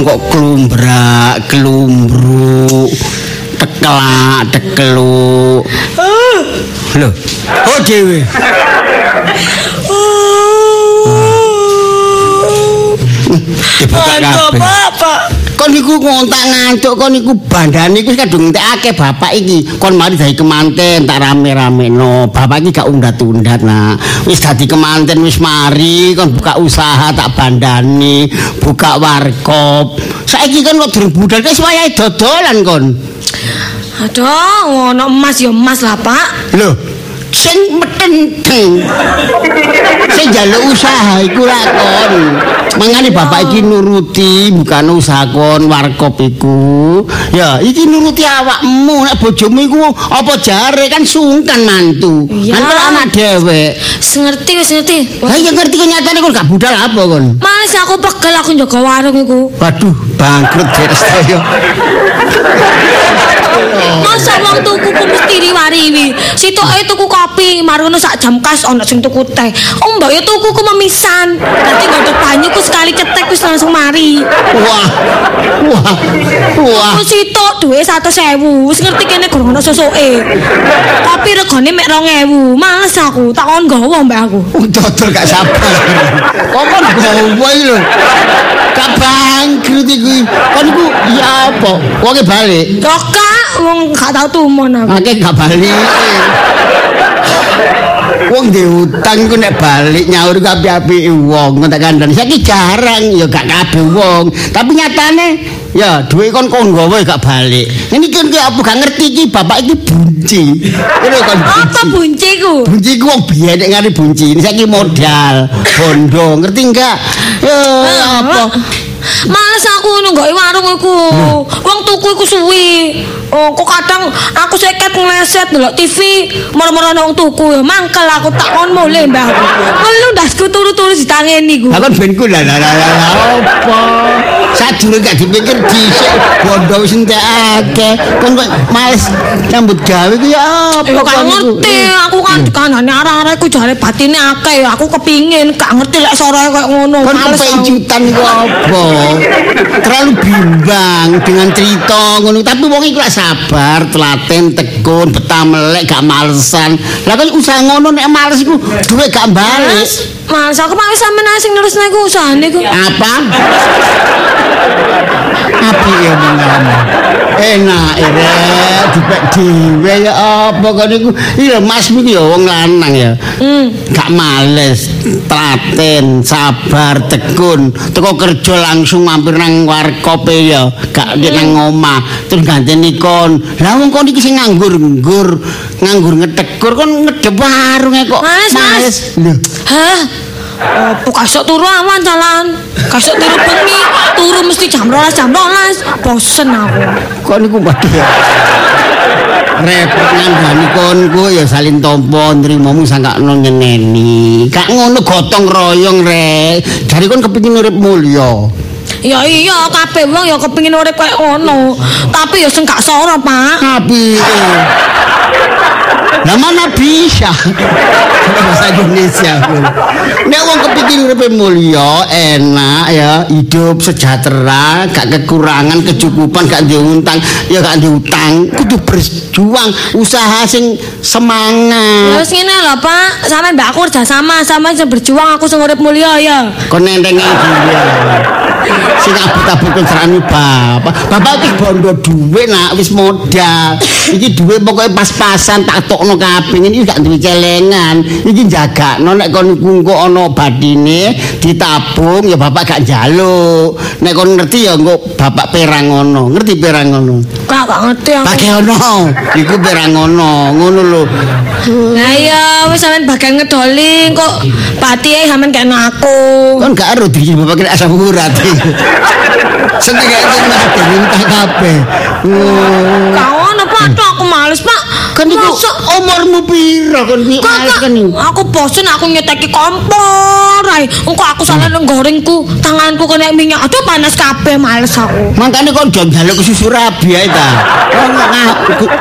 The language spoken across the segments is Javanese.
kon kok klumbrak, klumbruk. Tekelak, tekeluk. Lho, oh dhewe. Dibuka Aduh, kabeh. Bapak. Kon niku ngontak ngantuk, kon niku bandane iku kadung entekake bapak iki. Kon mari dadi kemanten tak rame-rame no. Bapak iki gak undat-undat nah. Wis dadi kemanten wis mari kon buka usaha tak bandani, buka warkop. Saiki kan kok durung budal wis wayahe dodolan kon. Aduh, ono emas ya emas lah, Pak. Lho, sing metenteng. sing njaluk usaha iku lah kon. Mangane bapak iki nuruti bukan usaha kon warkop iku. Ya, iki nuruti awakmu nek bojomu iku apa jare kan sungkan mantu. Iya. Kok anak dewek. Wis ngerti, wis ngerti. Lah ya ngerti kenyataane kon gak budal apa kon? Males aku pegel aku njaga warung iku. Waduh, bangkrut Dek Sedaya. Masa wong tuku ku mesti riwariwi. Sitoke tuku kopi, marono sak jam kas ono sing tuku teh. Oh, mbak ya tuku ku memisan. Dadi nggodok banyu ku sekali cetek wis langsung mari. Wah. Wah. Wah. Aku sitok duwe 100.000. Wis ngerti kene gorong ono sosoke. Kopi regane mek 2.000. Males aku, tak kon nggawa mbak aku. Dodol gak sabar. Kok kon gowo iki lho. Gak bangkrut iku. Kon iku ya apa? Wonge balik. Kak, wong gak tau tumon aku. Akeh gak balik. Wong di utang ku nek balik nyaur ku api-api wong tak kandhani. Saiki jarang ya gak kabeh wong. Tapi nyatane ya duwe kon kon nggawa gak balik. Ini kan ki apa gak ngerti iki bapak iki bunci. Ini kon Apa bunci ku? Bunci ku wong biyen nek ngari bunci, ini saiki modal, bondo, ngerti enggak? Ya apa? Males aku nunggoki warung iku. Wong tuku iku suwi. Oh, kok kadang aku seket ngleset ndelok TV, moro-moro nang tuku ya mangkel aku tak kon mulih mbah. Ngelu ndasku turu-turu ditangeni ku. Lah kon ben ku lah lah lah lah, lah, apa? Sadurunge gak dipikir dhisik bondo wis entekake. Kon kok males nyambut gawe ku ya apa iku? ngerti, aku kan kanane arek-arek ku jare batine akeh. Aku kepingin gak ngerti lek soroe koyo ngono. Kon Males kepejutan iku apa? Terlalu bimbang dengan cerita ngono. Tapi wong iku lak sabar, telaten, tekun, betah melek, gak malesan. Lah kan usaha ngono nek males iku duwe gak balik. Mas, Mas, aku mau sampean sing nerusne iku usahane ku. Apa? Api ya mengamu. Enak ere dipek dhewe ya apa kon iku. Iya Mas iki ya wong lanang ya. Hmm. Gak males, telaten, sabar, tekun. Teko kerja langsung mampir nang warkope ya, gak hmm. nang omah. Terus ganteni kon. Lah wong kon iki sing nganggur-nggur, nganggur ngetekur kon ngedep warunge kok. Males, Mas. Lho, Hah? Apa kasok turu awan jalan? Kasok turu bengi, turu mesti jam 12 jam 12. Bosen aku. kok niku waduh ya. repot ngandani konku ya salin tompo nrimomu sangkakno nyeneni gak ngono gotong royong rek dari kon kepengin urip mulya Ya iya, kabeh wong ya kepengin urip koyo ngono. Tapi ya sing gak sora, Pak. Tapi Lah mana bisa? Bahasa Indonesia. Nek wong kepikir urip mulya, enak ya, hidup sejahtera, gak kekurangan, kecukupan, gak duwe utang, ya gak duwe utang, kudu berjuang, usaha sing Ya semangat. wis ngene lho, Pak. Sampe Mbak aku kerja sama, sama sing berjuang aku sing urip mulya ya. Kon nentengi dia. Sing abot-abot konserane bapak. Bapak iki bondo dhuwit nak wis modal. Iki dhuwit pokoke pas-pasan tak tokno kabeh. Iki gak duwe celengan. Iki jagakno nek kon iku engko ana badine ditabung ya bapak gak njaluk. Nek kon ngerti ya engko bapak perang ngono. Ngerti perang ngono? Gak ngerti aku. Pakai ono. Iku perang ngono. Ngono lho. Lah iya, wis sampean bagian ngedoli kok patike sampean kene aku. Kon gak ero di bapak kena asam urat. Seneng itu mati minta kabeh. Gak ono, Pak. Aku males, Pak. Kan iku umurmu piro kon kan iki? aku bosen aku nyeteki kompor ae. Engko aku salah nang gorengku, tanganku kena minyak. Aduh panas kabeh males aku. Makane kon do njaluk susu rabi ae ta. Kon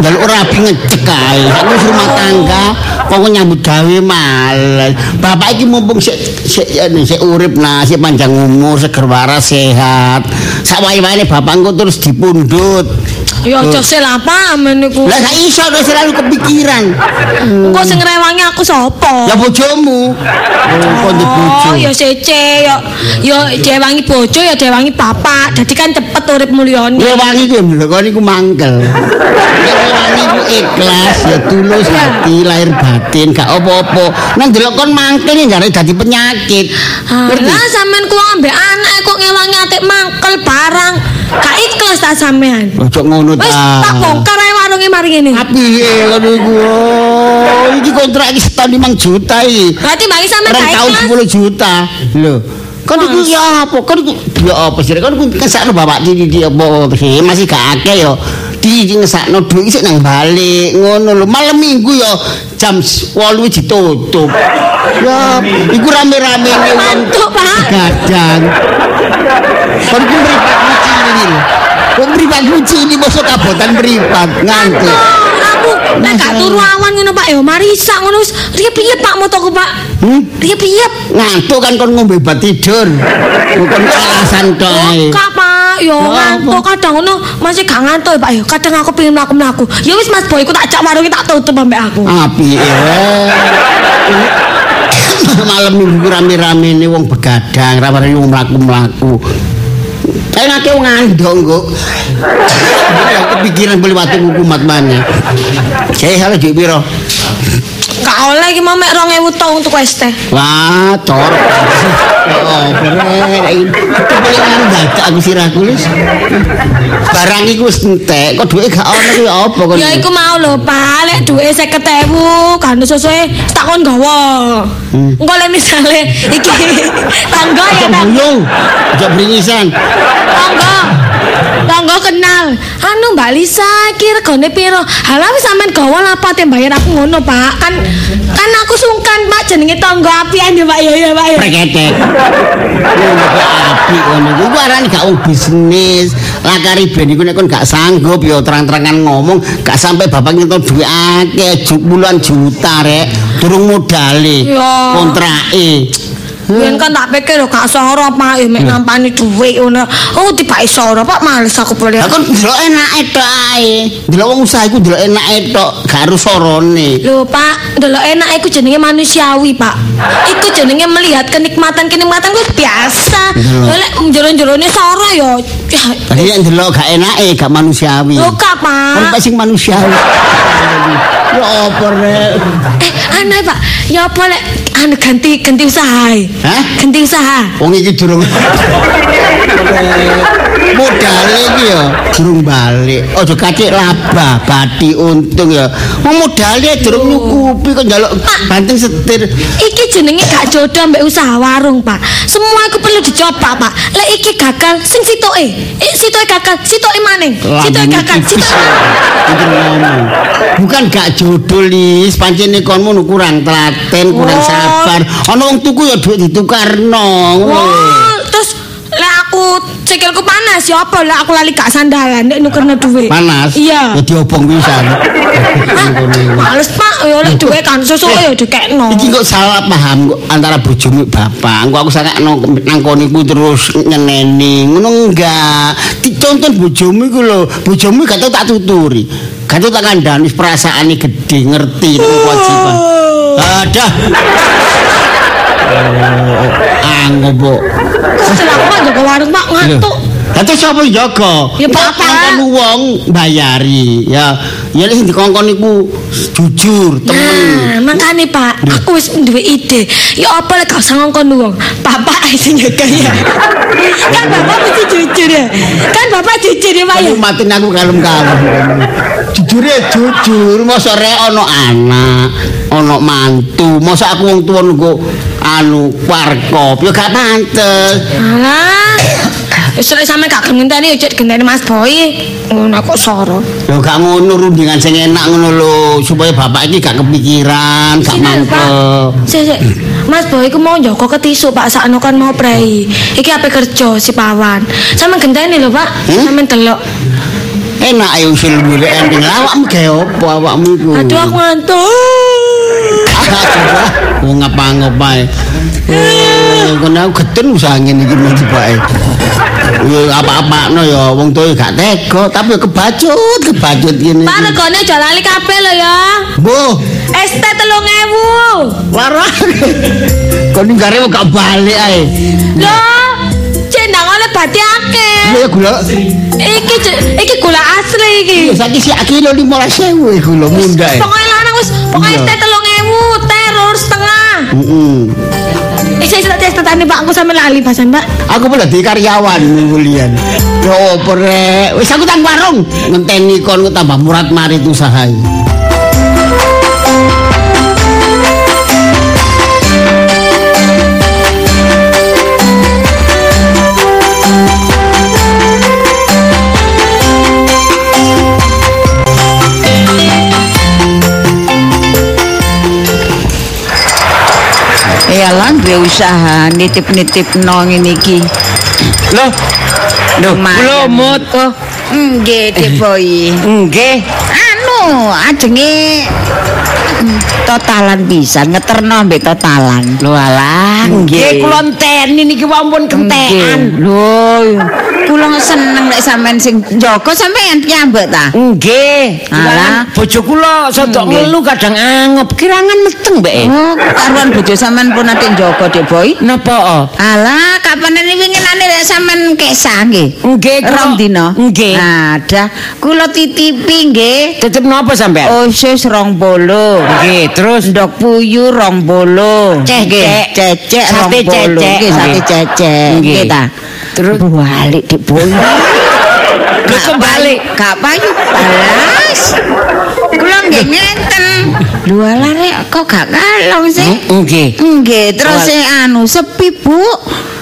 njaluk rabi ngecek ae. Wis rumah tangga, kok nyambut gawe males. Bapak iki mumpung sik sik sik urip nah, sik panjang umur, seger waras, sehat. Sak wae-wae bapak engko terus dipundhut. Ya aja sel apa amen niku. Lah gak iso nek selalu kepikiran. Engko sing ngrewangi aku sapa? Ya bojomu. Oh, bojo. Ya sece, ya ya dewangi bojo ya dewangi bapak. Dadi kan cepet urip mulyane. Rewangi ku lho kon iku mangkel. Rewangi ku ikhlas ya tulus hati lahir batin gak apa-apa. Nang delok kon mangkel ya dadi penyakit. Lah sampean ku ambek anak kok ngewangi atik mangkel barang. Gak ikhlas ta sampean. Ojo ngono Wis ta. tak bongkar ae warunge mari ngene. Piye ngono iku? Oh, iki kontrak iki setahun 5 juta iki. Berarti sampean Reng gak tahun ikhlas. 10 juta. Lho. Kon iku ya apa? Kon iku ya apa sih? Iku kesakno bapak di di apa sih? Masih gak akeh ya. Di ngesakno duit sik nang balik ngono lho. Malam Minggu ya jam 8 wis ditutup. Ya, iku rame-rame Mantuk, Pak. gadang. Kon iku mripat lho. Kon mripat cilik mosok kabotan mripat ngantuk. Aku nek gak turu awan ngono Pak ya marisa ngono wis riye piye Pak motoku Pak? Hmm? Riye piye? Ngantuk kan kon ngombe obat tidur. Bukan alasan tok ae. Kak Pak, yo Ya, ngantuk kadang ngono masih gak ngantuk Pak ya. Kadang aku pengen mlaku-mlaku. Ya wis Mas Boy, ku tak jak warunge tak tutup ambek aku. Api Malam minggu rame-rame ini wong begadang, rame-rame wong mlaku-mlaku. Ngake wong andong kok. Ya kepikiran beli waktu hukumat mana. Saya salah duit piro? Gak oleh iki mau mek 2000 tong untuk es teh. Wah, cor. Oh, bener. Dadak aku sirahku lis. Barang iku wis entek, kok duwe gak ono kuwi apa kon? Ya iku mau lho, Pak. Lek duwe 50.000 kan sesuai tak kon gawa. Hmm. Engko lek misale iki tangga ya Kok tak buyung? Jok beringisan. tangga. Tangga kenal. Anu Mbak Lisa iki regane piro? Halah wis sampean gawa lah apa bayar aku ngono, Pak. Kan kan aku sungkan, Pak, jenenge tangga apian ya, Pak. Ya ya, Pak. Ya. Preketek. Ngono kok apik ngono. Iku arane gak wong bisnis. Lakari ben iku nek kon gak sanggup ya terang-terangan ngomong, gak sampai bapak nyentuh duit akeh, ju- puluhan juta rek. Durung modale. Kontrake. Yen kan tak pikir gak soro Pak, ya mek nampani dhuwit ngono. Oh tiba soro Pak, males aku boleh. Kon delok enake tok ae. Delok wong usaha iku delok enake tok, gak harus sorone. Lho Pak, delok enak iku jenenge manusiawi Pak. Iku jenenge melihat kenikmatan-kenikmatan ku biasa. Lek jero-jerone soro ya. Tadi yang delok gak enake, gak manusiawi. Lho Kak Pak. pak sing manusiawi. Ya apa rek? Eh, aneh Pak. Ya apa lek anu ganti ganti usaha. Hah? Ganti usaha. Wong iki durung modale iki ya durung balik. Aja kacik laba, bati untung ya. Wong modale durung nyukupi kok njaluk banting setir. Iki jenenge gak jodoh mbek usaha warung, Pak. Semua iku perlu dicoba, Pak. Lek iki gagal, sing sitoke. Eh, sitoke gagal, sitoke maning. Sitoke gagal, sitoke. Bukan gak jodoh lis, pancene konmu nu kurang telaten, kurang Oh. sabar. Ana wong tuku ya duit ditukarno. ngono. Aku sikilku panas ya apa lek aku lali gak sandalan nek nukerno duit. Panas. Iya. Ya diobong pisan. Males Pak, ya lek duit kan susuke ya dikekno. Iki kok salah paham kok antara bojomu bapak. Engko aku sangat nangkoni ku terus nyeneni. Ngono enggak. Diconton bojomu iku lho. Bojomu gak tau tak tuturi. Gak tau tak kandhani perasaane gede ngerti itu kewajiban. Adah. Anggo, Bu. Setelah aku kan jaga warung Pak ngantuk. Lah terus sapa yang jaga? Ya, Bapak. Kongkon wong bayari. Ya, ya sing dikongkon iku jujur, temen. Nah, makane Pak, aku wis duwe ide. Ya apa lek gak usah ngongkon wong. Bapak ae sing jaga ya. kan Bapak mesti jujur ya. Kan Bapak jujur ya, Pak ya. Matiin aku kalem-kalem. Jujur ya jujur, masa rek ono anak, ono mantu, masa aku wong tuwa nunggu anu warkop, ya gak pantes. Alah. Wis lek sampe gak ngenteni ojo genteni Mas Boy. Ngono kok soro. Yo gak ngono rundingan sing enak ngono lho supaya bapak iki gak kepikiran, gak mangkel. Pak. Sik. Mas Boy ku mau njogo ketisuk Pak sakno kan mau prei. Iki ape kerja si Pawan. Sampe genteni lho Pak. Hmm? Sampe delok. Enak ayo usul dulu ending awakmu gawe apa awakmu iku? Aduh aku ngantuk. Wong ngapa-ngapae. Eh, kena aku geden usaha ngene iki mesti bae. Yo apa-apakno ya wong tuwa gak tega tapi kebacut, kebacut ngene. Pak regane aja lali kabeh lho ya. Mbah, ST 3000. larang. Kon nggare gak balik ae. Lho, cendang oleh bati akeh. Ya gula. Iki iki gula asli iki. Ya saiki sik kilo 15.000 iku lho mundak. e. Pokoknya lanang wis Iya. ST 3000 teror setengah. Heeh. Iki saya tak tani Pak aku sampe lali bahasan Pak. Aku pun dadi karyawan kuliah. Ya opo rek? Wis aku tang warung ngenteni kon tambah murat marit usaha iki. Ya lah duwe usaha nitip-nitip no ngene iki. Loh. Loh, kula mut. Oh, nggih, Dik Boy. Nggih. Anu, ajenge totalan pisan ngeterno mbek totalan. Lho alah, nggih kula enteni niki wampun kentekan. Lho, kula seneng nek sampean sing njaga sampean piyambak ta. Nggih. Alah. bojo kula sedok ngelu kadang angop kirangan meteng mbek. Oh, karuan bojo sampean pun ate njaga, Dik Boy. Napa? oh? Alah, kapan ini winginane nek sampean kesah nggih. Nggih, Rong dina. Nggih. Ada. Kula titipi nggih. Tetep napa sampean? Usus rong bolo. Nggih, terus Ndok puyu rong bolo. Cecek. Nggih, cecek Sate. Nggih, sate Nggih. cecek. Nggih. Nggih ta. Terus? balik di. Terus kembali. Gak payu balas. Kula nggih ngenten. Lho alah rek kok gak kalong sih? Nggih. Nggih, terus e anu sepi, Bu.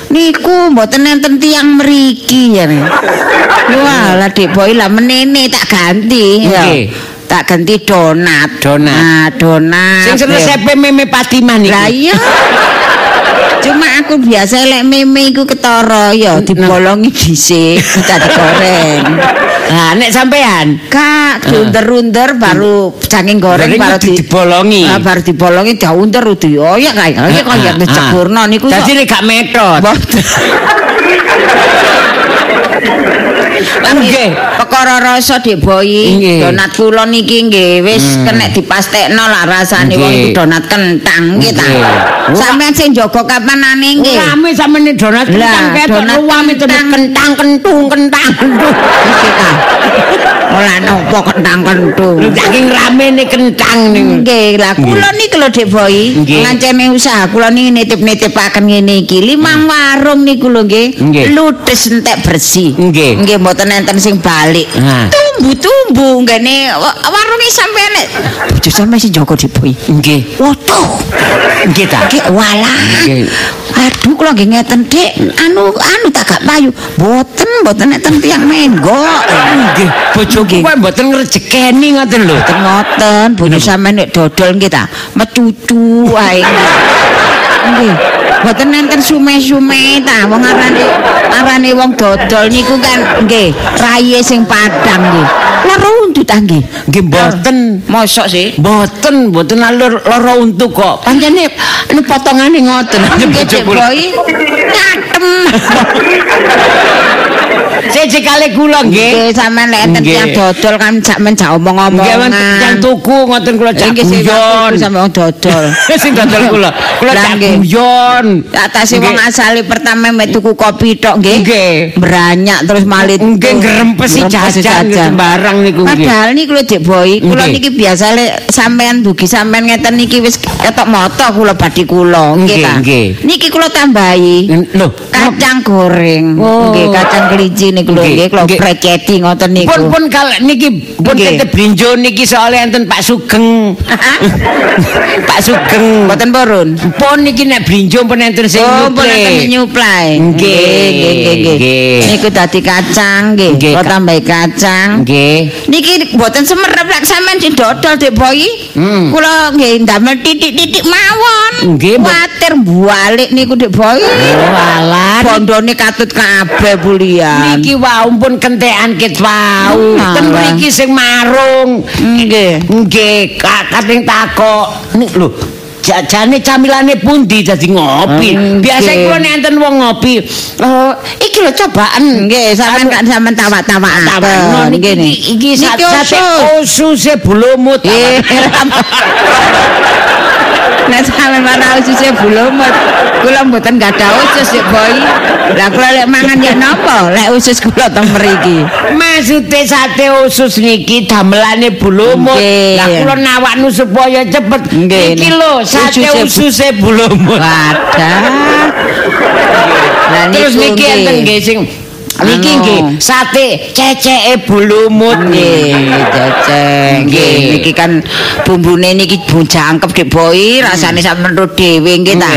Niku mboten enten tiyang mriki ya. Lho alah Dik Boy lah menene tak ganti. Nggih. Tak ganti donat. Donat. Nah, donat. Sing resepe meme Fatimah niki. Lah iya. Cuma aku biasa lek meme iku ketara ya dibolongi dhisik tak digoreng. Lah nek sampean Kak, diunter-unter baru canging goreng Goreng baru kudu dibolongi. Ah, baru dibolongi diunter dioyak kae. Kaya kaya diceburno niku. Dadi nek gak metot. Nggih. Perkara rasa Dik Boy, Nggih. donat kula niki nggih wis kena dipastekno lah rasane wong iku donat kentang nggih ta. Nggih. Sampeyan sing jaga kapanane nggih. Rame sampeyan donat kentang ketok donat terus kentang. kentang kentung kentang kentung. Iki ta. Ora nopo kentang kentung. Saking rame nih kentang niku. Nggih, lah kula niki lho Dik Boy, Nggih. ngancene usaha kula niki nitip-nitipaken ngene iki. Limang warung niku lho nggih. Nggih. Ludes entek bersih. Nggih. Nggih mboten enten sing balik. Ha. Tumbu-tumbu nggene wa- warunge sampean nek bojo sampean sing Dik Boy. Nggih. Waduh. Nggih ta. Nggih walah. Nggih. Aduh kula nggih ngeten Dik. Anu anu tak gak payu. Mboten mboten enten tiyang menggo. Nggih, bojoku kuwi mboten ngrejekeni ngoten lho. Ngoten ngoten, bojo sampean nek dodol nggih ta, mecucu wae. Nggih. Mboten enten sume-sume ta, wong arane arane wong dodol niku kan nggih, raye sing padang nggih. Lara untu ta nggih. Nggih mboten. Mosok sih. Mboten, mboten alur lara untuk kok. Pancene ini potongane ngoten. Nggih. Boy. Ngatem. Siji kali kula nggih. Nggih, sampean lek enten tiyang dodol kan sampean jak Nggih, omong-omongan. yang tuku ngoten kula cak Nggih, sing guyon. tuku sampe wong dodol. Sing dodol kula. Kula nggih. guyon. Atase wong Nggih. asale pertama mek tuku kopi tok nggih. Nggih. Beranyak terus malit. Nggih ngrempesi Ngrempesi jajan sembarang niku nggih. Padahal niku lho Dik Boy, kula niki biasa lek sampean dugi sampean ngeten niki wis ketok moto kula badhe kula nggih ta. Niki kula tambahi Lho, kacang goreng. Oh. Nggih, kacang kelinci niku lho Nggih, kula preceti ngoten niku. Pun pun kal niki pun titip blinjo niki soalnya enten Pak Sugeng. Pak Sugeng. Mboten purun. Pun niki nek blinjo pun enten sing Oh, pun nyuplai. enten nyuplai. Nggih, nggih, nggih. Niku dadi kacang nggih. Kak. tambahi kacang. Nggih. Niki mboten semerep lek sampean sing dodol Dek Boy. Hmm. Kula nggih ndamel titik-titik mawon. Nggih. Kuwatir balik niku Dek Boy. Oh, alah. Bondone katut kabeh bulian. Niki wau pun kentekan ket wau. Ten mriki sing marung. Nggih. Nggih, ka- kating takok. Nik lho, jajane camilane pundi dadi ngopi. Nggih. Biasa kula nek enten wong ngopi, oh, iki lho cobaan. Nggih, sampean kan sampean tawak-tawakaken. niki Nggih. iki Niki sate usus. ususe bulumut. Nek sampean mana ususe bulumut, kula mboten gadah usus Dek Boy. Lah kula lek mangan ya napa? Lek usus kula teng mriki. Maksude sate usus niki damelane. Nggih. Lah kula nawakno supaya cepet. Iki lho sate Ususe ususe bulumut. Wadah. Terus niki enten nggih sing niki nggih sate ceceke bulumut Nggih, cecek. Nggih, Nggih. niki kan bumbune niki bu jangkep Dek Boy, rasane sampean ro dhewe nggih ta.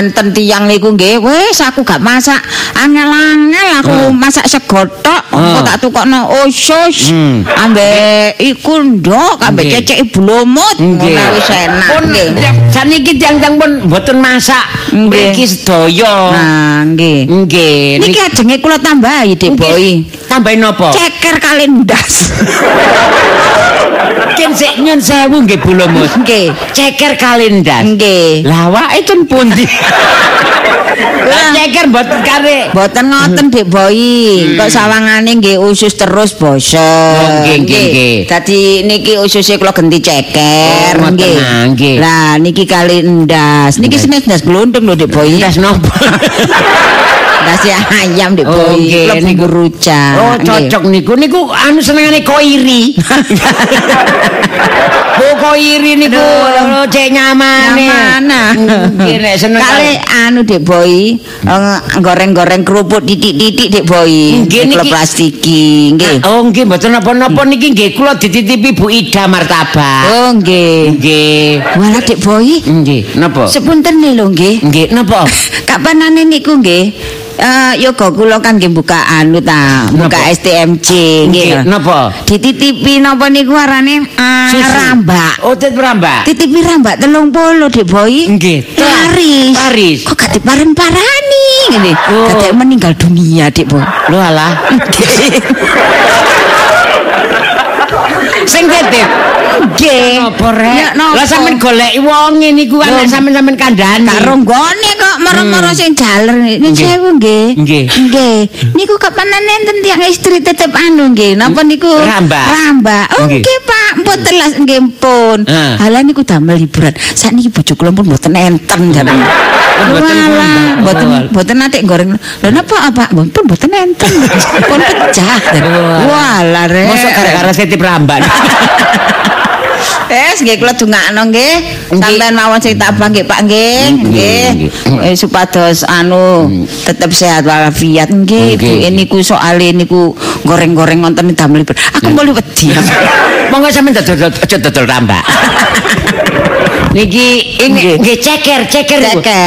Enten tiyang niku nggih, wis aku gak masak angel-angel aku masak segotok, kok tak tukokno usus. Hmm. Ambek iku ndok, ambek Nggih. cecek bulumut. Ngono wis enak Pun nggih. saniki tiang-tiang pun mboten masak mriki sedaya. Nah, nggih. Nggih. Niki ajenge kula tambahi Dek Boy. Tambahin napa? Ceker kali ndas. Ken sik nyun sewu nggih bulumut. Nggih. Ceker kalendas. Nggih. Lah awake ten pundi? Lah ceker mboten kare. Boten ngoten Dek Boy. Kok sawangane nggih usus terus bosen. Oh, nggih, nggih, nggih. Dadi niki ususe kula ganti ceker Oh, nggih. nggih. Lah niki kali ndas. Niki senes ndas glundung lho Dek Boy. Ndas napa? Ndas ya ayam Oh, Boy. nggih, Kula niku. rujak. Oh, cocok niku. Niku anu senengane koiri. Bu koiri niku lho cek nyamane. Nyamana. Nggih nek seneng Kali anu Dek Boy, eh, goreng-goreng kerupuk titik-titik Boy. Nggih, Kula niki- plastiki, nggih. Oh nggih mboten napa-napa niki nggih kula dititipi Bu Ida martabak. Oh, nggih. Nggih. Walah Dek Boy, Nggih, napa? sepunten nih lho nggih. Nggih, napa? Kapanane niku nggih? Eh yoga kula kan nggih buka anu ta, buka Napa? STMJ Nggih, napa? Dititipi napa niku arane Susu. rambak. Oh, tet rambak. Titipi rambak 30 Dik Boy. Nggih. Laris. Laris. Kok gak diparani-parani ngene. Oh. Kadek meninggal dunia Dik Boy. Lho alah. Sing titip. Nggih. Apa rek? Napa? Lah sampean goleki wonge niku kan Lho. nek sampean sampean kandhani. Karo nggone kok mara-mara sing jaler ini Nggih. sewu nggih. Nggih. Nggih. Niku kapanane enten tiyang istri tetep anu nggih. Napa niku? Rambak. Rambak. Oh Nggih. Pak, mboten telas nggih pun. Ah. Halah niku damel hiburan. Sakniki bojo kula pun mboten enten mboten Walah, mboten Oh. mboten nate goreng. Lha napa apa? Mboten mboten enten. Pun pecah. Walah rek. Mosok gara-gara titip rambak. Wes nggih kula dongakno nggih. Sampeyan mawon sing tabah nggih Pak nggih. Nggih. Eh, Supados anu tetep sehat walafiat nggih. Nggih. Bu niku soal niku goreng-goreng wonten damel. Aku mulai wedi. Monggo sampean dodol aja dodol rambak. Niki ini Nggih. ceker, ceker.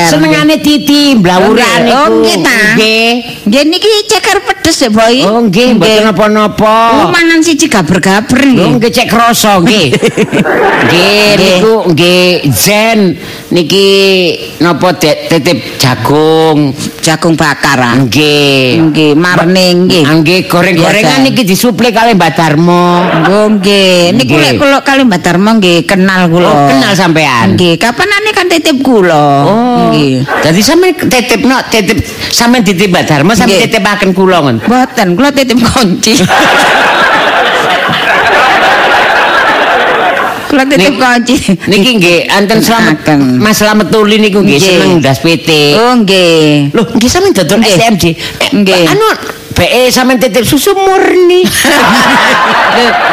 Senengane titi blawuran niku. Oh nggih ta. Nggih. Nggih niki ceker pedes ya, Boy. Oh nggih, mboten Oh, napa-napa. mangan siji gaber-gaber nggih. nggih cek kroso nggih. Nggih niku nggih zen niki napa titip jagung. Jagung bakar. ah. Nggih. Nggih, marning nggih. Nggih goreng-gorengan Biasa. niki disuplai kalih Mbak Darmo. Nggih, niku lek kula kali Mbak Darma nggih kenal kula. Oh, kenal sampean. Nggih, kapanane kan titip kula. Oh. Nggih. Jadi sampean titip no, titip sampean titip Mbak Darmo sampean titipaken kula ngoten. Mboten, kula titip kunci. kula titip kunci. Niki nggih anten selamat Aken. Mas Slamet Tuli niku nggih seneng ndas PT. Oh nggih. Loh, nggih sampean dodol. SMJ. Eh, Nggih. Anu beke sampean titip susu murni.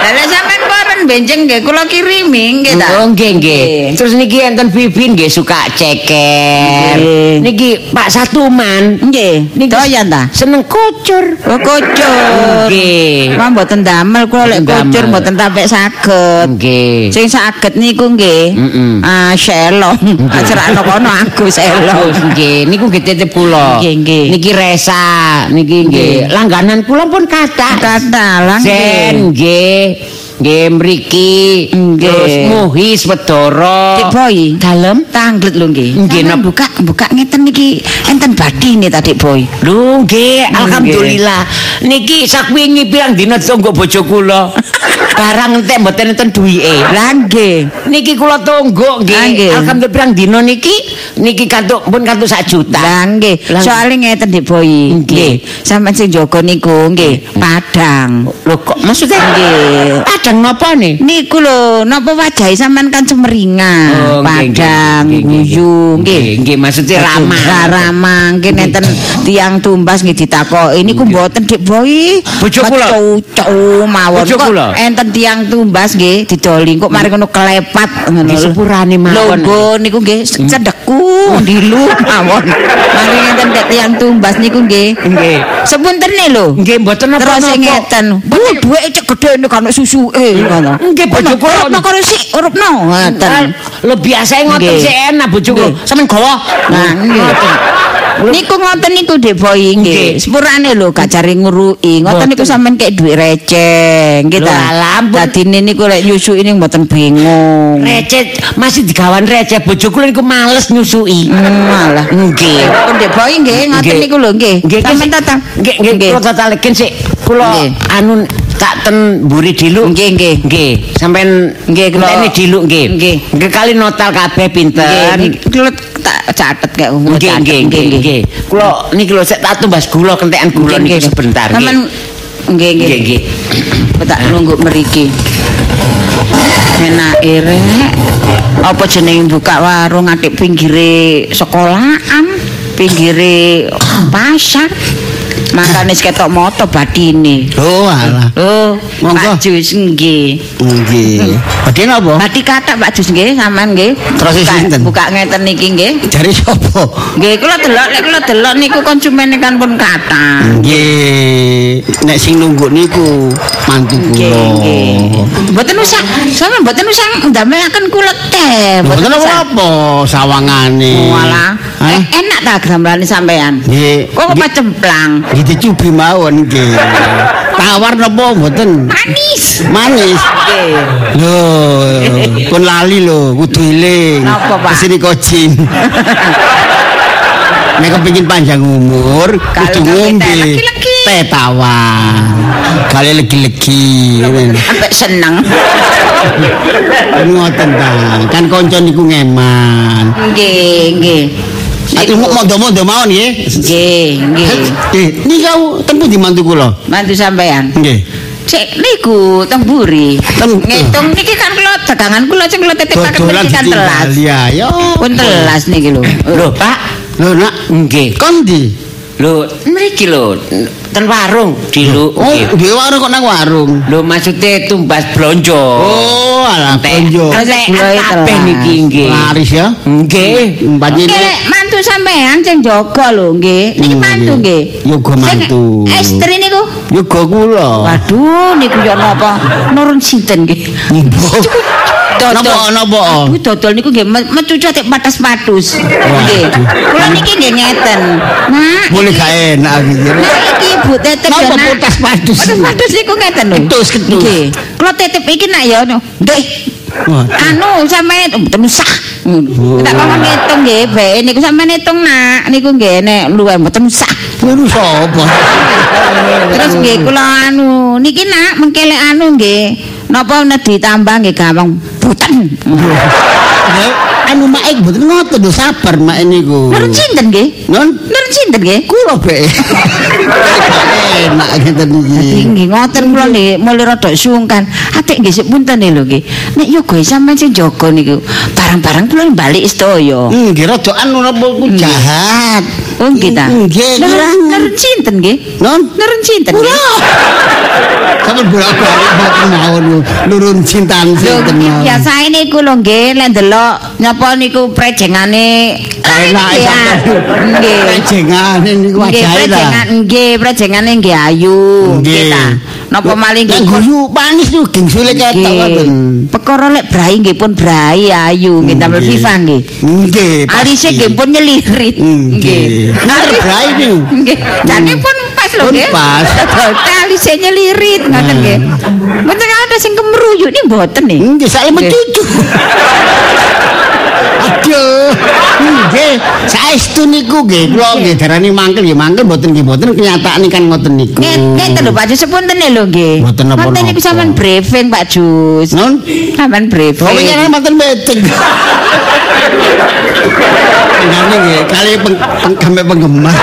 Lah sampean paren benjing nggih kula kirimi nggih ta. Oh nggih nggih. Terus niki enten Bibin nggih suka ceker. Niki Pak Satuman Nggih, doyan ta? seneng kocor. Oh kucur. Nggih. Wah mboten damel kula lek damel. mboten tapek saged. Nggih. Sing saged niku nggih. Ah selong. Ajarakno kono aku selong. nggih, niku nggih titip kula. Nggih, nggih. Niki Resa, niki nggih. Langganan kula pun kathah. Kata lah Zen nggih. Nggih mriki. Nggih. Terus Muhis Wedara. Dik Boy. Dalem. Tanglet lho nggih. Nggih, buka buka ngeten niki enten badine ta Dik Boy. Lho nggih, alhamdulillah. Niki sakwingi pirang dina tunggu bojo kula. Barang entek mboten enten duwike. Lah nggih. Niki kula tunggu Ah, nggih. Alhamdulillah pirang dina niki niki kantuk pun kantuk sak juta. Lah nggih. Soale ngeten Dik Boy. Nggih. Sampeyan sing jaga niku nggih Padang. Lho kok maksudnya Nggih. Padang napa nih? Niku lho, napa wajahe sampean kan cemeringan, Oh, padang, nggih, nggih, guyu, nggih. nggih. Nggih, maksudnya ramah. Ramah, nggih nenten tiang tumbas nggih ditakoki niku mboten Dik Boy. Bojo kula? Mawon. Bojo Kok? Enten tiang tumbas nggih didoli kok mari ngono kelepat ngono. Nggih, sepurane mawon. Lho, nggo niku nggih cedeku dilu mawon. Mari ngenten tiang tumbas niku nggih. Nggih. Sepuntene lho. Nggih mboten Terus napa-napa. sing ngeten, bu duweke cek gedene kan susuke ngono. Nggih, bojo kula. Urupno karo si, urupno ngoten. Lho biasa ngoten sih enak bojo kula. Nggih. Sampeyan gawa. Nah. Niku ngoten niku Dek Boy Nggih. Sepurane lho gak jare ngurui. Ngoten niku sampean kek dhuwit receh, nggih ta. alah, ampun. Dadine niku lek nyusui ini mboten bingung. Receh masih digawan receh bojo kula niku males nyusui. Hmm, Malah. Nggih. Pun Dek Boy nggih, ngoten niku lho nggih. Sampeyan tatang. Nggih, nggih, kula tatalekin sik. Kula anu tak ten mburi diluk. Nggih, nggih. Nggih, sampean Nggih, kula- ngenteni diluk nggih. Nggih. Nggih kali notal kabeh pinten. Nggih, niki kula tak catet kek. Nggih, nggih, nggih, nggih. Kula niki lho sik tak tumbas gula kentekan gula niku sebentar nggih. Sampeyan nggih, nggih. Nggih, tak nunggu meriki enak rek apa jeneng buka warung atik pinggire sekolahan pinggire pasar makane ketok moto batine Oh alah. oh Monggo. Pak Jus nggih Nggih. Badhe napa? Bati kata Pak Jus nggih sampean nggih Terus sinten? buka ngeten niki nggih Jare sapa? nggih kula delok lek kula delok niku konsumen kan pun kata Nggih. Nek sing nunggu niku mantu Nggih, kula. nggih. Mboten usah, sampeyan mboten usah ndamelaken kula teh. Mboten apa sawangane. Walah. Eh, enak ta gamelane sampean? Nggih. Kok cemplang? Nggih dicubi mawon nggih. Tawar napa mboten? Manis. Manis. Nggih. Lho, pun lali lho, kudu eling. Napa, Pak? Ke sini kocin. Nek kepengin panjang umur, kudu ngombe teh tawar. Kali legi-legi. Sampai seneng. Ngoten ta. Kan kanca niku ngeman. Nggih, nggih. Ati mau mondo-mondo mawon nggih. Nggih, nggih. Eh, niku tempu di mantu kula. Bantu sampean. Nggih. Cek niku teng buri. Teng- Ngitung niki kan kula dagangan kula sing kula titipaken Dodolan niki kan telas. ditinggal ya. Yo. Pun telas niki lho. Lho, Pak. Lho, Nak. Nggih. Kon ndi? Lho, mriki lho, ten warung diluk. Oh, nggih. di warung kok nang warung. Lho maksudnya tumbas blonjo. Oh, alah Gula itu kabeh niki nggih. Laris ya. Nggih. Mbaknya Nggih, mantu sampean sing jaga lho nggih. Niki mantu nggih. Yoga mantu. Estri niku. Yoga kula. Waduh, niku yo napa? Nurun sinten nggih. Napa napa? Aduh, dodol niku nggih me- mecucu atik patas-patus. Nggih. Kula niki nggih ngeten. Boleh iki- gak enak gitu. Nah, iki Bu tetep Napa yo nak. patas-patus? Patas-patus niku ngeten lho. Ketus, ketus. Nggih. Kula titip iki nak yo. Nggih. Anu sampean oh, mboten usah. Tak kongkon ngitung nggih, bae niku sampean ngitung nak niku nggih nek luwih mboten usah. Kuwi sapa? Terus nggih kula anu niki nak mengkelek anu nggih. Napa nek ditambah nggih gampang buten. Anu mak mboten ngoten lho sabar mak niku. Nurun sinten nggih? Non Nurun sinten nggih? kula be. Enak ngeten iki. Nggih ngoten kula nggih mulai rada sungkan. Atik nggih sik punten lho nggih. Nek yoga sampean sing jaga niku, barang-barang kula balik sedaya. Nggih rada anu napa ku jahat. Oh nggih ta. Nggih. Nurun sinten nggih? Non Nurun sinten nggih? Sampe bolak-balik mboten mawon cintaan Lho sinten. nggih biasa niku lho nggih lek ndelok nyapa niku prejengane Enak Nggih, sampeyan. Nggih. Prejengane niku Nggih, wajahe ta. nggih, prejengane nggih ayu. Nggih ta. Napa maling Nek guyu panis niku gingsule ketok ngoten. Perkara lek brai nggih pun brai ayu nggih Nggih. Viva nggih. Nggih. Alise nggih pun nyelirit. Nggih. Nanti brai niku. Nggih. Jane pun pas lho nggih. pas. Alise nyelirit ngoten nggih. Mboten ada sing kemruyuk nih mboten. Nggih, saya Nggih. Aduh. Nggih, saestu niku nggih kula nggih darani mangkel nggih mangkel mboten nggih mboten kenyataan kan ngoten niku. Ngeten lho Pak Jus sepunten lho nggih. Mboten napa-napa. Ngoten niku sampean briefing Pak Jus. Non Sampean briefing. Oh, iya mantan meeting. Ngene nggih, kali penggemar.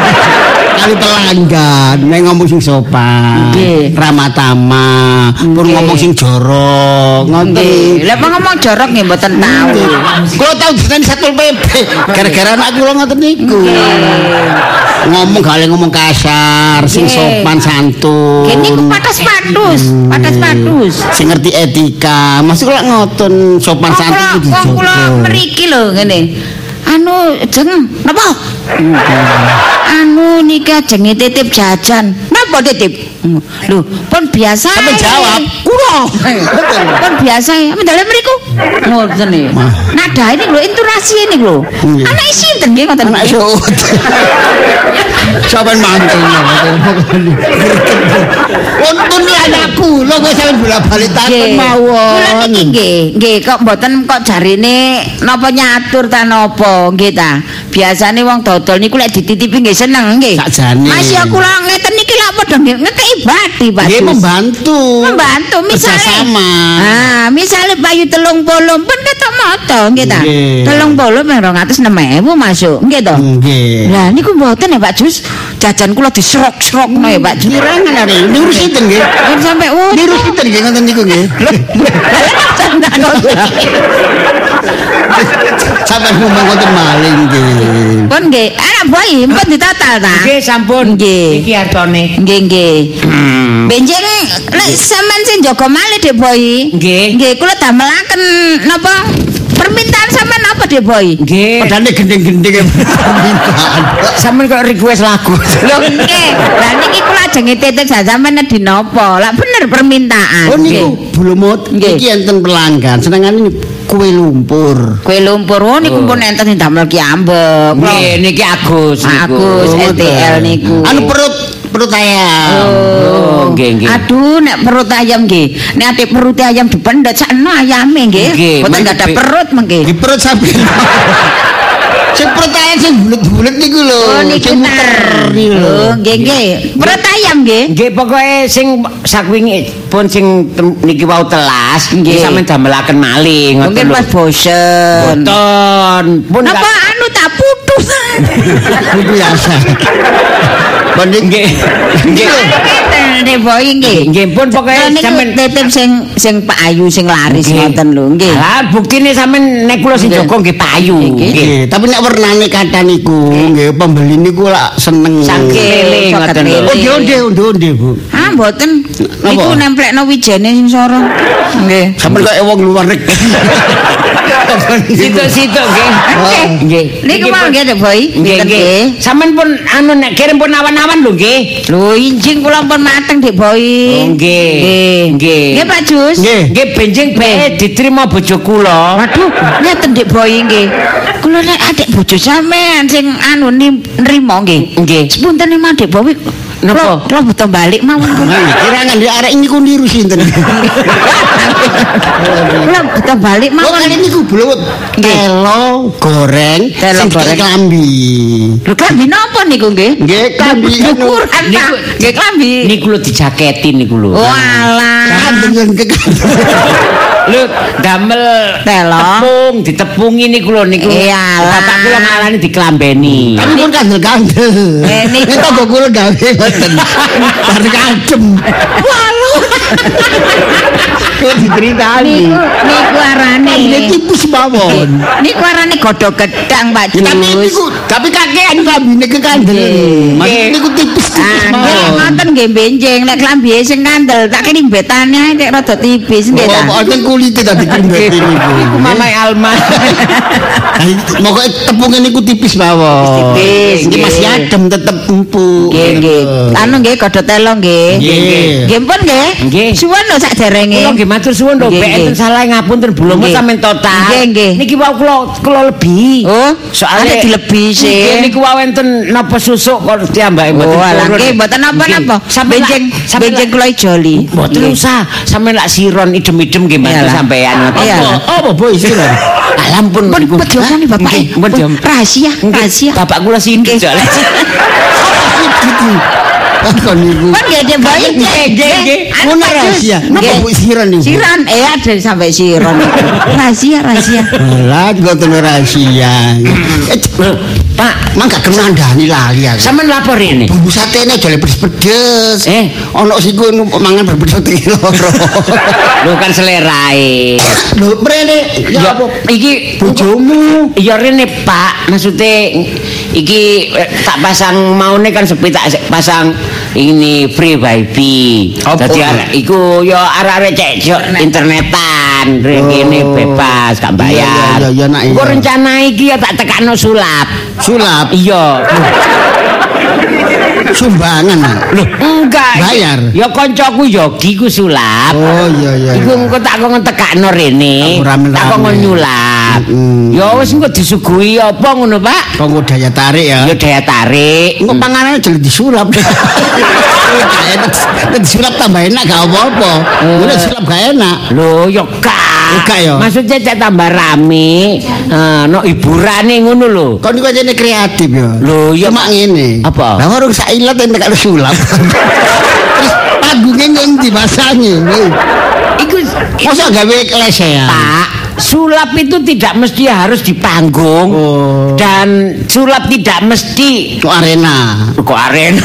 Kali pelanggan, nek ngomong sing sopan, Nggih. ramah pun ngomong sing jorok, ngoten. Lah ngomong jorok nggih mboten tahu. Kulo tau diteni Satpol PP gara-gara anak kula ngoten niku. Ngomong gale ngomong kasar, sing sopan santun. Kene ku patas patus, patas patus. Sing ngerti etika. Maksud kula ngoten sopan santun kula kudu wong kula mriki lho ngene. Anu jeng napa? Anu nika jenenge titip jajan. Napa titip? Lho, pun biasa. Sampe jawab, kula. Pun biasa, dalem mriku. Ngoten. Nada ini lho intonasi ini lho. Anak sinten nggih ngoten. Anak sut. Sampeyan mangkelnya. Untung ni anakku, lho kowe sampeyan bolak-balik takon Nggih. Kula mawon. niki nggih, nggih kok mboten kok jarine napa nyatur ta napa nggih ta. Biasane wong dodol niku lek dititipi nggih seneng nggih. Sakjane. Masih kula ngeten niki lak padha nggih ngekeki bati Pak. Nggih membantu. membantu misalnya Kerjasama. ah misalnya bayu telung puluh pun ketok moto nggih ta Nggih. telung puluh ping rong atus enam ewu masuk nggih to Nggih. lah niku mboten ya Pak Jus jajan kula diserok-serok no ya Pak Jus Kirangan are niru sinten nggih? Kan sampai oh Niru sinten nggih ngoten niku nggih. Sampeyan ngomong ngoten maling nggih. pun nggih anak bayi pun ditotal ta Nggih sampun. Nggih. Iki artone. nggih nggih benjing lek sampean sing jaga malih Dek Boy Nggih. nggih kula damelaken napa permintaan sampean apa Dek Boy Nggih. Padahal gending-gending permintaan. Sampeyan kok request lagu. Lho nggih, lah niki kula ajeng titip sampean di napa? Lah bener permintaan. Oh niku Nggih. iki enten pelanggan senengane kue lumpur. Kue lumpur oh niku pun enten sing damel ki ambek. Nggih, niki Agus niku. Agus Oh, STL niku. Anu perut perut ayam. Oh, nggih nggih. Aduh, nek perut ayam nggih. Nek ate perut ayam dipendet sakno ayame nggih. Boten ada perut mengke. Di perut sampean. Sing perut ayam sing bulet-bulet niku lho. Oh niku muter niku lho. Oh, nggih nggih. Perut ayam nggih. Nggih pokoke sing sakwingi pun sing niki wau telas Nggih. sampeyan damelaken maling Mungkin lho. pas bosen. Boten. Pun Napa anu tak putus. Biasa. Banding nggih. Nggih. Nek boy nggih. Nggih pun Lah pokoke niku sampeyan titip sing sing Pak Ayu sing laris ngoten lho, nggih. Ah, buktine sampeyan nek kula sing jaga nggih payu. Nggih. Nggih. Tapi nek wernane kata niku nggih pembeli niku lak seneng. Nggih, ngoten lho. Oh, onde onde onde Bu. Ah, mboten. Niku nemplekno wijene sing soro. Nggih. Sampe kaya wong luar negeri. Situ-situ nggih. Nggih. Niku mau nggih, Dek Boy. Nggih. Sampeyan pun anu nek kirim pun awan-awan lho nggih. Lho, injing kula pun mateng, Dek Boy. Oh, nggih. Nggih. Nggih. Nggih, Pak Jus. Nggih. Benjing bae diterima bojo kula. Waduh, ngeten Dek Boy nggih. Kula nek adik bojo sampean sing anu nrimo nggih. Nggih. Sepunten nih Dek Boy. Napa? Kula beto balik mawon. Nah, kirangan di arek niku niru sinten. Kula beto balik mawon. kali niku belum telo goreng Telo sing klambi. Lho klambi napa niku nggih? Nggih, klambi. Ukuran? Niku- Nggih klambi. Niku lho dijaketi niku lho. Walah. Kan dengan ke Lho, damel Telo. tepung, ditepungi niku lho niku. Iyalah. Bapak kula ngalani diklambeni. Kan pun kandel-kandel. Eh, niku- Ini toko kula gawe ngoten. Bar kadem. Walu. Kok diceritani. Niku niku arane. Ini tipis mawon. Niku arane godhog gedang, Pak tapi niku tapi kakean kambine ke kandel. Niku tipis-tipis Ah, mawon. ngoten nggih benjing nek klambi sing kandel tak kene mbetane ae nek rada tipis nggih ta. Kulite tadi kumbete niku. Iku Mamai Alma. Moga tepungnya niku tipis mawon. Tipis, Ini masih adem tetep empuk. Nggih nggih. Anu nggih godhog telo nggih. Nggih. Nggih pun nggih. Nggih. Suwun lho sak derenge. Kula nggih matur suwun lho, Bek nggih. enten salah ngapunten Nggih. sampean total. Nggih, nggih. Niki wau kula kula lebih. Oh, soalnya dilebih sih. Niku wau enten napa susuk kok diambake mboten. Oh, nggih mboten napa-napa. Sampai Benjing benjing kula ijoli. Mboten usah, sampean lak siron idem-idem nggih sampean. Apa boy sih lah? Alampun Pun niku. diomongin bapak. Pun. Rahasia, rahasia. Bapak kula soalnya. Gitu. Apa niku? Pun nggih dia bayi. Nggih, nggih. Ngono rahasia. Napa bu siran niku? Siran eh ada sampai siron. rahasia, rahasia. Lah ngoten rahasia. Pak, Mang gak kemandani lali aku. sampean lapor ini. Bumbu satene jale pedes-pedes. Eh. ono siku nu mangan berpedes iki loro. Lho kan selerae. Lho mrene ya apa? iki Bojomu. Ya rene Pak, maksudnya iki eh, tak pasang maune kan sepi tak pasang ini free wifi. Dadi iku ya arek-arek cek internetan, rene Oh. bebas gak bayar. Iya, iya, iya, nak. Engko rencana iki ya tak tekakno sulap. Sulap Iya. Sumbangan. Loh, enggak. Bayar? Ya kancaku yogi ku sulap. Oh iya iya. Iku engko tak kok tekakno rene. Tak kok nyulap. Mm. Ya wis engko disuguhi apa ngono, Pak? Kanggo daya tarik ya. Ya daya tarik. Engko panganane jeli disulap. Disulap tambah enak gak apa-apa. Nek disulap gak enak. Lho, ya gak. Gak ya? Maksudnya cek tambah rame, eh no hiburane ngono lho. Kau niku aja kreatif ya. Lho, ya, Pak. ngene. Apa? Lah warung sailat yang nek sulap. Terus panggungnya ngendi masanya. Iku Masa gawe lesehan? Pak, sulap itu tidak mesti harus di panggung. Oh. Dan sulap tidak mesti Kok arena. kok arena.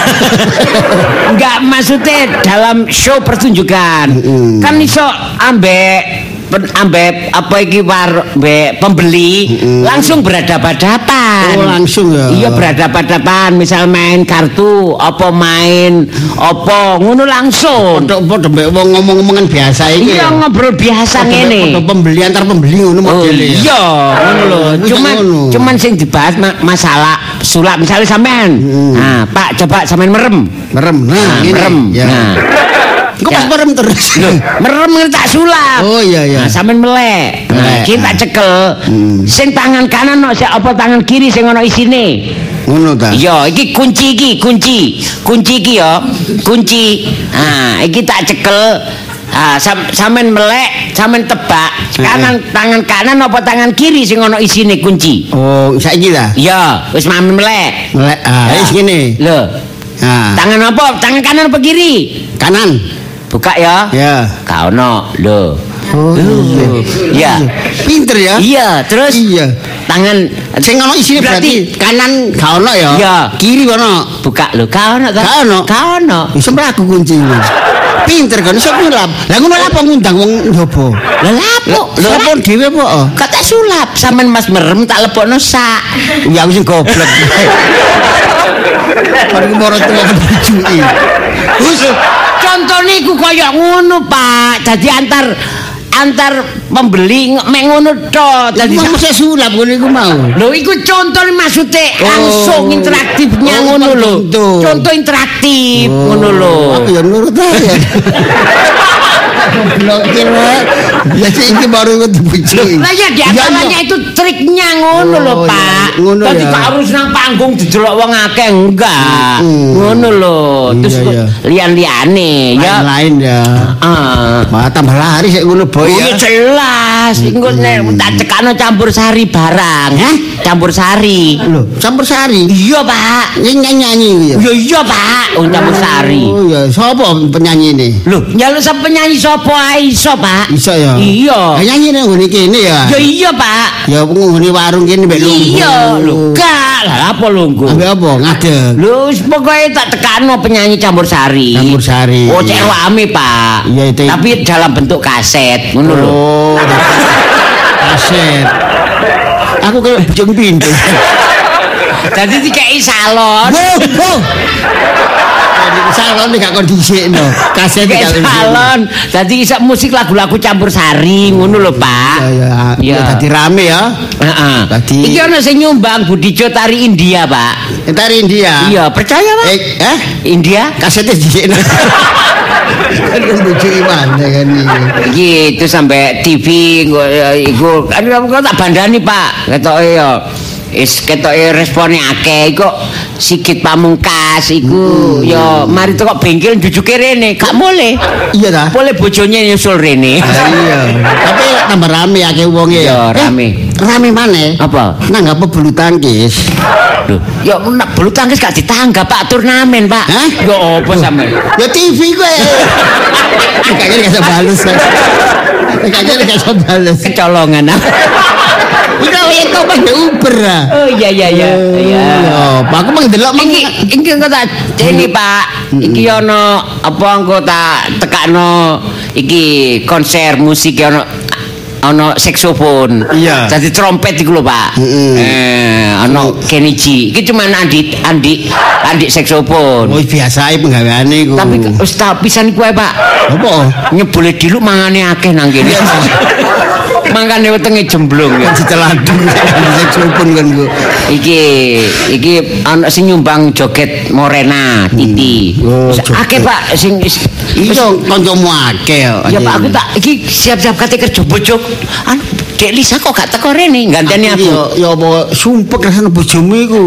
Enggak maksudnya dalam show pertunjukan. Mm-mm. Kan iso ambek ambek apa iki war ambek pembeli Mm-mm. langsung berhadapan-hadapan. Oh, langsung ya. Iya berhadapan-hadapan, misal main kartu, apa main apa ngono langsung. Padha-padha mbek wong ngomong-ngomongan biasa iki. Iya ya. ngobrol biasa ngene. padha pembeli antar pembeli ngono Oh modele ya. iya, ngono lho. Oh, Cuman cuman sing dibahas ma- masalah sulap misalnya sampean. Hmm. Nah, Pak coba sampean merem. Merem. Nah, Nah, merem. Ya. Nah. Kok pas merem terus? Merem tak sulap. Oh iya iya. Nah, sampean melek. Nah, iki tak cekel. Hmm. Sing tangan kanan no, sing apa tangan kiri sing ono isine. Ngono ta. Iya, iki kunci iki, kunci. Kunci iki ya, kunci. Nah, iki tak cekel. Ah, sam sampean melek, sampean tebak kanan tangan kanan apa tangan kiri sing ono isine kunci. Oh, saiki ta? Iya, wis mamen melek. Melek. Ah, wis ngene. Lho, Nah, tangan apa? Tangan kanan apa kiri? kanan. Buka ya. Ya. Kau ono, lho. Oh, Iya. Pinter ya? Iya, terus Iya. tangan Sing ono isine berarti, kanan gak ono ya? Iya. Kiri ono. buka lho, kau ono ta? Gak ono. Kau ono. Iso mlaku kuncine. Pinter kan iso nyulap. Lah ngono apa ngundang wong njobo? Lah lapo? Lho apa dhewe oh? Kata sulap sampean Mas merem tak lepokno sak. Ya wis goblok. Mari moro tuwa kebujuki. Wis contone iku kaya ngono, Pak. Dadi antar antar pembeli ng- mek ngono tok. Dadi mesti sulap ngono iku mau. Lho iku contone maksudnya Oh. langsung interaktifnya Oh, ngono lho. Contoh interaktif ngono lho. Aku ya nurut aja. Goblok kira. Ya sih iki baru ikut. Lah ya diantaranya itu triknya ngono lho, Oh. Pak. Ngono ya. gak harus nang panggung didelok wong akeh enggak. Ngono lho. Terus Iya, iya. lian-liane ya. Lain ya. Ah. Wah, tambah lari sik ngono boy Oh ya. iya jelas, engko nek tak cekano campur sari barang. Hah? Campur sari. Lho, campur sari. Iya, Pak. Nyanyi nyanyi ya. Ya iya, Pak. Wong campur sari. Oh ya, sapa penyanyi ini? Lho, nyaluk sapa penyanyi sapa ae iso, Pak? Iso ya. Iya. Ya, nyanyi nang ngene kene ya. Ya iya, Pak. Ya penghuni warung kene mbek lungguh. Iya, lho. Gak, lah apa lungguh? Ambek apa? Ngadeg. Lho, pokoke tak tekano penyanyi campur sari. Campur sari. Oh, cek rame, Pak. Iya, itu. Tapi dalam bentuk kaset, ngono lho. Oh, kaset. Aku kayak bujung pintu. Dadi dikei salon. Jadi salon gak kondisi no. Kaset gak kondisi. salon. Dadi iso musik lagu-lagu campur sari, ngono lho, Pak. Ya ya. Iya. Ya dadi rame ya. Heeh. Dadi- Iki ana sing nyumbang Budijo tari India, Pak. Entar India. Iya, percaya, Pak? Eh, eh? India? Kasetnya di Kan lucu mana kan ini. gitu sampai TV iku. Kan kok tak bandani Pak. Ketoke ya is ketoke respone akeh iku sikit pamungkas iku ya mari kok bengkel jujuke rene gak boleh Iya dah. boleh bojone nyusul rene Ah, iya. Tapi tambah rame akeh wonge Iya, ya. rame. Eh, rame mana? Apa? Nang apa bulu tangkis? Lho, ya nak bulu tangkis gak ditanggap Pak turnamen Pak Hah? ya apa sampe Ya TV gue. Kayaknya gak bisa bales. Kayaknya gak bisa bales. kecolongan Itu pas di Uber ah. oh iya iya iya iya Ya, Pak aku mang delok mang Iki iki engko tak ini Pak. Iki ono apa engko tak tekakno iki konser musik ono ono saksofon. Iya. Jadi trompet iku lho, Pak. Mm-mm. Eh, ono Kenichi. Iki cuman Andi Andi Andi saksofon. Oh biasa ae penggaweane iku. Tapi wis tak pisan iku ae, Pak. apa? Nyebule diluk mangane akeh nang kene. Mangkane wetenge jemblung ya. Diteladu saksofon kan gua. Iki iki ana sing nyumbang joget Morena Titi. Oh, Wis joget. Akeh Pak sing Iya kancamu akeh ya. Ya Pak aku tak iki siap-siap kate kerja bojo. Anu Dek Lisa kok gak teko rene ganteni aku. Ya ya apa sumpek rasane bojomu iku.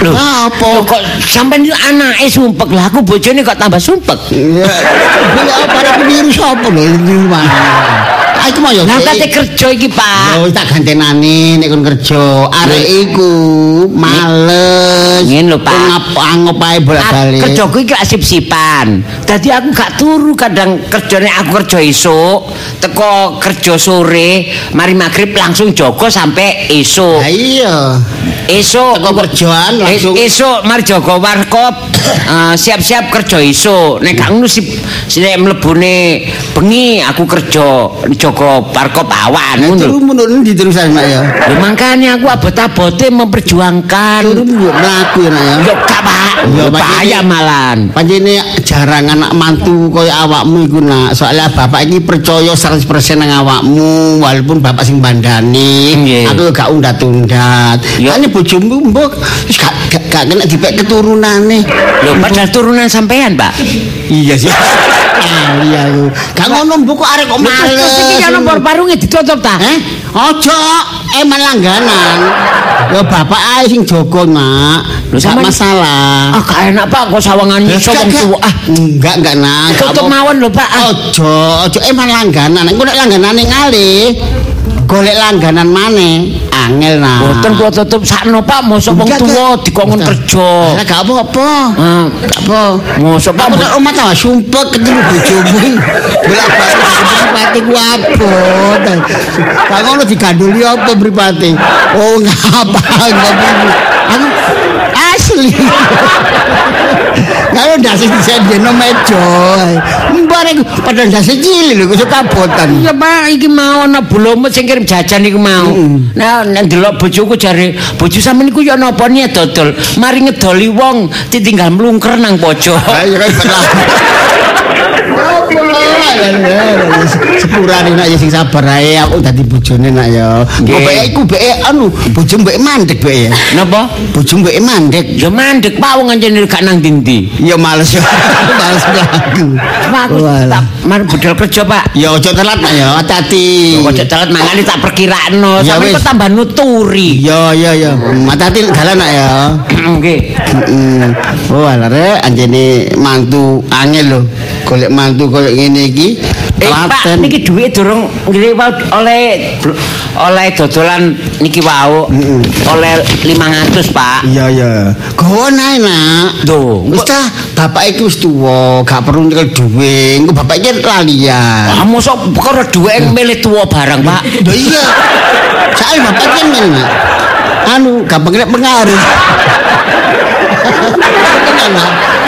Lho, apa? Kok sampean iki anake sumpek lah aku bojone kok tambah sumpek. Ya, ya apa niru sapa lho niru mana? Ah iku mau ya. Lah sik. kate kerja iki Pak. Oh, tak gantenane nek kon kerja. Arek iku males. Ngene lho, Pak. Ngap-ngap ae bolak-balik. Kerjaku iki lak sip-sipan. Dadi aku gak turu kadang kerjane aku kerja esuk, teko kerja sore, mari maghrib langsung jogo sampai esuk. Lah iya. Esuk Teko kerjaan langsung. Es- esuk mari jaga warkop eh, siap-siap kerja esuk. Nek gak ngono sip nek mlebune bengi aku kerja jaga warkop awan ngono. Turu menurun di terusan nak ya. Lho makanya aku abot-abote memperjuangkan. Turu yo mlaku ya nak ya. Yo gak Pak. Ya, Pak, bahaya ini- malan. Panjene jarang anak mantu kaya awakmu iku nak. Soalnya bapak iki percaya 100% nang awakmu walaupun bapak sing bandani. Aku gak undat-undat. Ya. Ane bojomu mbok wis gak gak, kena dipek keturunane. Lho padahal turunan sampean, Pak. Iya sih. Ah, iya aku. Gak ngono mbok arek kok males. Iki ya nomor parunge ditutup ta? Eh, ojo eman langganan. Ya bapak ae sing jaga, Nak. Lho, sampean- masalah. Ah gak enak Pak kok sawangan iso wong tuwa. Ah, Enggak, enggak nak. Gak tutup mawon lho Pak. Ah. Ojo, ojo eman langganan. Engko nek langganane ngalih, golek langganan maneh. Angel nak. Boten kula tutup sakno Pak, mosok wong tuwa dikongkon Lah, kerja. gak apa-apa. Ah, Gak apa. mosok Pak nek omah ta sumpek ketemu bojomu. Bolak-balik mripate ku abot. Kak ngono diganduli apa mripate? Oh ngapa ngapa. Aku asli. Kalau ndase disendeno meja. Mbare padahal ndase cilik lho kok kabotan. Ya Pak, iki mau ana bulomet sing kirim jajan iku mau. Nah, nek ndelok bojoku jare, bojo sampean iku ya napa niat dodol. Mari ngedoli wong ditinggal mlungker nang pojok. Ayo kan Sepurane nak ya sing sabar ae aku dadi bojone nak ya. Bae iku bae anu bojo mbek mandek bae ya. Napa? Bojo mbek mandek. Ya mandek Pak wong anjene gak nang ndi-ndi. Ya males ya. males aku. Pak aku Walah. tak mari budal kerja Pak. Ya ojo telat nak ya, hati-hati. Kok telat mangane tak perkirakno, sampe kok tambah nuturi. Ya ya ya, hati-hati dalan nak ya. Nggih. Heeh. Oh alah rek anjene mantu angel lho. Golek mantu golek ngene iki Eh Pak, niki duit durung nggih wau oleh oleh dodolan niki wau. Oleh 500, Pak. Iya iya. Gawa nae nak. Duh, Wis ta, bapak iki wis tuwa, gak perlu nyekel duwe. Engko bapak iki lalian. Ah, mosok perkara duwe milih tuwa barang, Pak. Lho iya. Saya bapak iki men. Nak. Anu gampang kena pengaruh.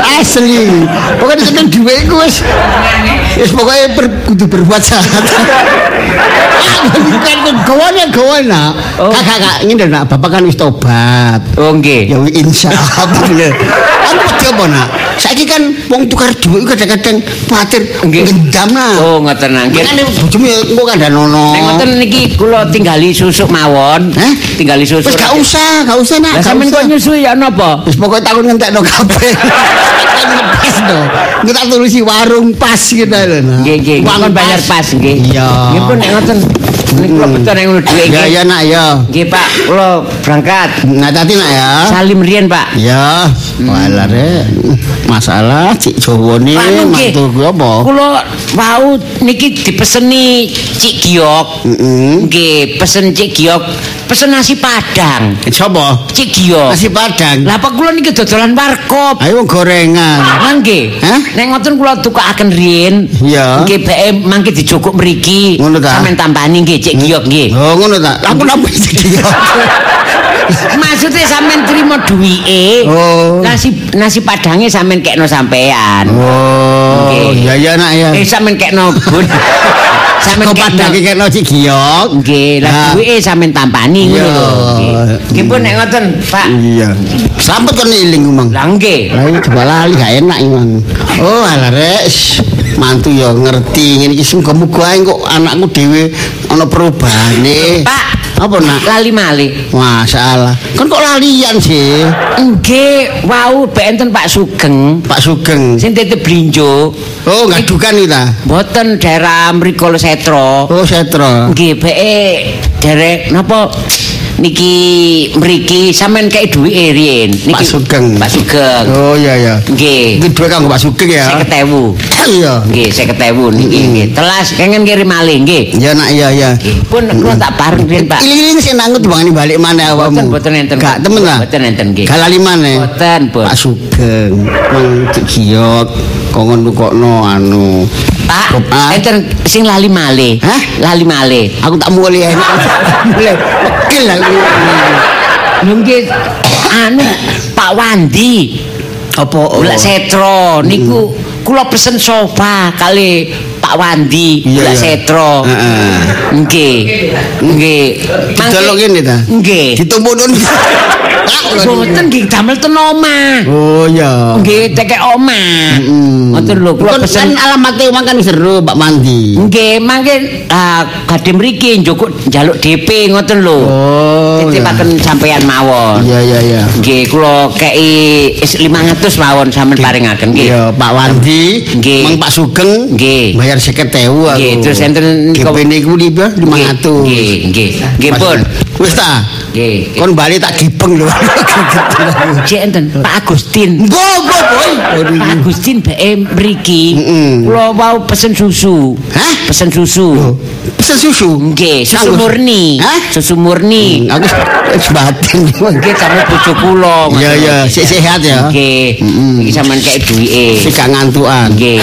Asli. Pokoknya ketemu duwe iku wis wis pokoknya ber, kudu berbuat jahat. Bukan gawane gawane. Kak kak ngene nak bapak kan wis tobat. Oh nggih. Ya insya Allah. Aku wedi apa nak? Saiki kan wong tukar duit kadang-kadang Nggih. ngendam nak. Oh ngoten nggih. Makane bojomu ya engko kandhanono. Nek ngoten niki kula tinggali susuk mawon. Hah? Tinggali susuk. Wis gak usah, gak usah nak. Lah usah. kok nyusui ya napa? Wis pokoke takon ngentekno kabeh. Tak turusi warung pas gitu lho. nah. Nggih nggih, Uang kon bayar pas nggih. Iya. Nggih pun nek ngoten niku kula beton nek ngono dhuwit Ya ya nak ya. Nggih Pak, kula berangkat. Ngatati nak ya. Salim riyen Pak. Ya, walah re. Masalah cik nggih. mantu gue apa? Kula wau niki dipeseni Cik Giok. Heeh. Nggih, pesen Cik Giok, pesen nasi Padang. Coba Cik Giok. nasi padang. Lah apa kula niki dodolan warkop. Ayo gorengan. Lah nggih. Hah? Nek ngoten kula tukaken riyen. Iya. Nggih bae mangke dijukuk mriki. Ngono ta? Sampeyan tambani nggih Cik Giok nggih. Oh ngono ta. Aku napa cik dia? Maksudnya sampean trimo duwike. Oh. Nasi nasi padange sampean kekno sampean. Oh, Nggih. ya ya nak ya. Eh sampean kekno bun. padang iki kena cik giok. Nggih, lah duwike sampean tampani ngono lho. Nggih. Pun nek ngoten, Pak. Iya. Selamat kan iling mang. Lah nggih. Lah iki lali gak enak iki mang. Oh alah rek. Mantu ya ngerti ngene iki ae kok anakku dhewe ana perubahane. Pak, Apa nak? lali malih. Masalah. Kan kok lalian sih? Nggih, wau be enten Pak Sugeng Pak Sugeng. sing titip blinjo. Oh, ngadukan iki ta. Mboten daerah mriko Setro. Oh, setro. Nggih, beke derek napa niki mriki sampean kei duwike riyen. Pak Sugeng. Pak Sugeng. Oh iya iya. Nggih. Iki duwe kanggo Pak Sugeng ya. 50.000. Iya. Nggih, 50.000 niki nggih. Telas kengen kirim malih nggih. Ya nak iya iya. Pun kula tak bareng riyen, Pak. Iling-iling sing nangut bangane balik mana Boten awakmu? boten enten. Gak temen ta? Boten enten nggih. Gak lali maneh. Boten. Pak Sugeng. Mang Giok kongon nukokno anu. Pak, enten sing lali malih. Hah? Lali malih. Aku tak mulai enak. Mulai. Pekil lali. Nggih anu Pak Wandi. Apa? Bulak Setro niku kula pesen sofa kali Pak Wandi iya. Setro. Heeh. Nggih. Nggih. Didelok ngene ta? Nggih. Ditumpuk nun. Boten nggih damel ten omah. Oh iya. Nggih tekek omah. Mm. Ngoten lho kula pesen alamatnya emang kan seru Pak Mandi. Nggih, mangke ah badhe mriki njukuk njaluk DP ngoten lho. Oh. Titipaken sampean mawon. Iya iya iya. Nggih, kula kei is 500 mawon sampean paringaken nggih. Iya, Pak Wandi. Mang Pak Sugeng, Nggih. bayar 50.000 aku. Nggih, terus enten niku- niku niku 500. Nggih, nggih. Nggih pun. Wis ta? Nggih. Kon bali tak gibeng lho. Cek enten Pak Agustin. Mbok, mbok, boy. Pak Agustin bae mriki. Kula mau pesen susu. Hah? Pesen susu. Pesen susu. Nggih, susu murni. Hah? Susu murni. Aku wis batin. Nggih, sampe bojo kula. Iya iya, sehat ya. Nggih. Iki sampean kei duwike. Sik gak ngantukan. Nggih.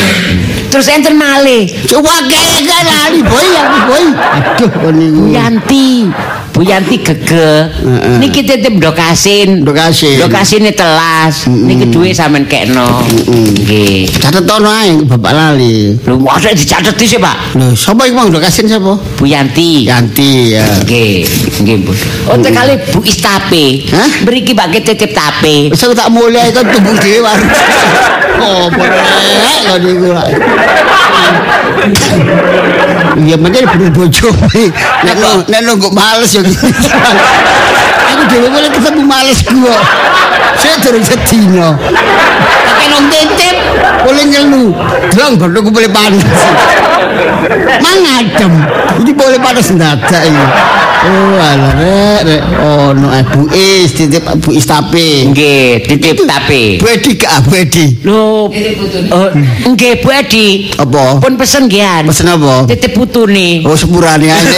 Terus enten malih. Coba kayak gak lali boy aku boy. Aduh kon niku. Bu Yanti. Bu Yanti gege. Heeh. Niki titip ndok asin. Ndok asin. Ndok asine telas. Niki duwe sampean kekno. Nggih. Catet ae Bapak lali. Lho mosok dicatet sih, Pak. Lho, sapa iku mau kasin sapa? Bu Yanti. Yanti ya. Nggih, nggih, Bu. Oh, kali Bu Istape. Hah? Mriki bakal titip tape. Wis tak mulai kan tubuh dhewe. Oh, boleh kok niku. Iya, menjadi bener bojo. Nek nek nunggu males ya. Gitu. Aku dhewe mulai ketemu males gua. Saya durung sedina. Pakai nong titip. Boleh ngelu. Drong godhongku boleh panas. Mang adem. Iki boleh panas ndadak iki. Oh, alah rek, rek. Oh, no Bu Is, titip Bu Is tapi. Nggih, titip tapi. Bu Edi gak Bu Edi? Lho, oh, nggih Bu Edi. Apa? Pun pesen gian. Pesen apa? Titip putune. Oh, sepurane aja.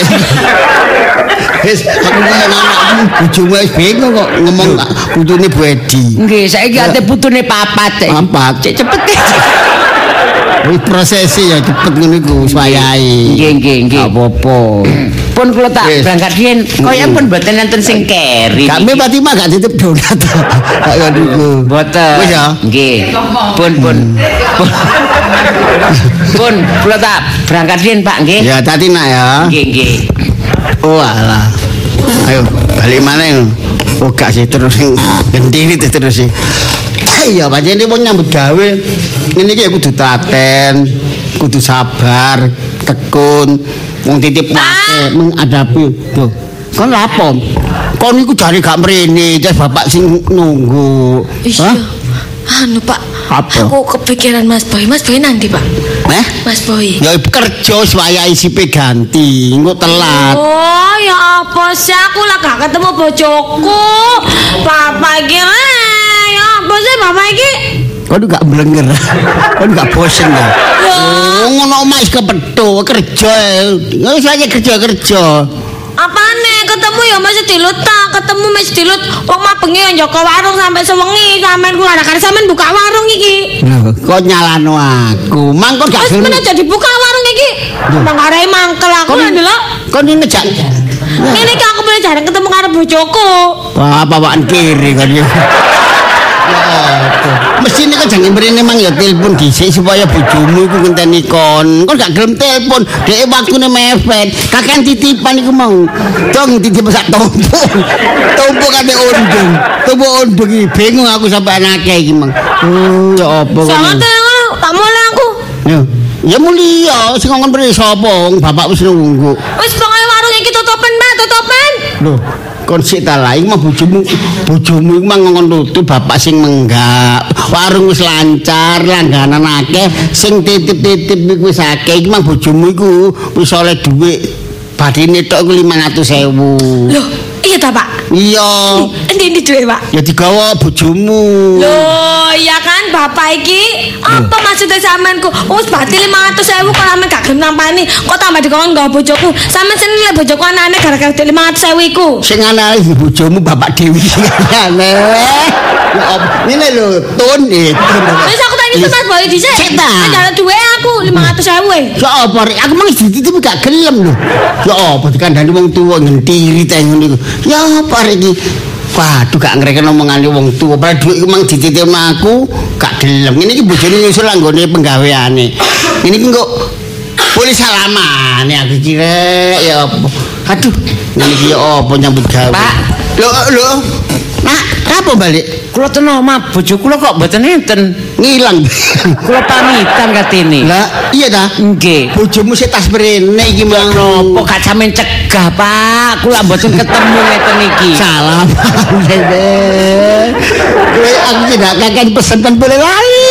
Wis aku ngomong anakmu bojomu wis bingung kok ngomong putune Bu Edi. Nggih, saiki ate putune papat. eh. Papat. Cek cepet. Wis prosesi ya cepet ngono iku wis wayahe. Nggih, nggih, nggih. Gak apa-apa. Pun kula tak berangkat riyen, kaya pun mboten nenten sing keri. Me Fatimah gak titip donat. Kak ngono iku. Boten. Wis ya. Nggih. Pun pun. Pun. Kula tak berangkat riyen, Pak, nggih. Ya tadi nak ya. Nggih, nggih. Oh. Ayo balik mana ini? Oh gak sih terus gendini terus sih. Iya, pancen ini mau nyambut gawe. Ini ki kudu telaten, kudu sabar, tekun, wong titip wake menghadapi. Tuh. Kon lapo? Kon iku jare gak mrene, terus bapak sing nunggu. Iya. Anu Pak, Apa? aku kepikiran Mas Boy. Mas Boy nanti Pak. Eh? Mas Boy. Ya kerja swaya isipe ganti, engko telat. Oh ya apa sih aku lah gak ketemu bojoku. Papa iki ya sih Papa iki? Kon gak blenger. Kon gak bosen ya. Oh, ngono omah wis kepethuk kerja. Wis aja kerja-kerja. Apane ketemu ya masih dilut tak ketemu masih dilut wong mah bengi yang jaga warung sampai sewengi sampean kula ada sampean buka warung iki Loh, kok nyalano aku? Mangkon gak wis gelem. men jadi buka warung iki nang arek mangkel aku Kon- lho ndelok Kon ini nejak. ngene iki aku pengen jarang ketemu karo bojoku Wah, bawaan kiri kan ini kan jangan beri memang ya telepon dhisik supaya bojomu iku ngenteni kon. Kon gak gelem telepon, dhek waktune mepet. Kakean titipan iku mau. Dong titip sak tompo. Tompo kate undung. Tompo undung iki bingung aku sampai anake iki mang. Oh, ya apa sangat kon. ngono tak mulai aku Ya. Ya mulia sing ngomong beri sapa wong bapak wis nunggu. wis pokoke warung iki tutupen Mbak tutupen Loh, kon sik ta lah, iku mah bojomu, bojomu iku mah ngongkon tutup bapak sing menggak. Warung wis lancar, langganan akeh, sing titip-titip iku wis akeh. Iku mah bojomu iku wis oleh dhuwit. Badine tok iku 500.000. loh iya ta Pak Iya, endi duwe Pak ya digawa bojomu. Loh, iya kan bapak iki apa maksudnya sampean ku? Wis berarti 500.000 kok sampean gak gelem nampani. Kok tambah dikon nggawa bojoku. Sampean seni le bojoku anane gara-gara 500.000 iku. Sing ana iki bojomu bapak Dewi. Aneh. Ya apa? Ngene lho, tun eh, tun. Wis aku tanya Mas Boy dhisik. Anjane duwe aku 500.000. Ya apa rek aku mang dititip gak gelem lho. Ya apa dikandani wong tuwa ngentiri ta ngono iku. Ya apa rek iki? Waduh gak ngreken omongane wong tuwa. Padahal dhuwit iku mang dititipno aku gak gelem. Ngene iki bojone nyusul anggone penggaweane. Ngene iki kok boleh salamane aku iki rek ya apa. Aduh, ngene iki ya apa nyambut gawe. Pak. Lho lho. Nak, apa balik? Kula ten omah bojo kula kok mboten enten. Ngilang. Kula pamitan katene. Lah, iya ta? Nggih. Bojomu sik tas mrene iki mang. Kok gak sampean cegah, Pak? Kula mboten ketemu ngeten iki. Salam. Kowe aku tidak kakek pesenkan boleh lali.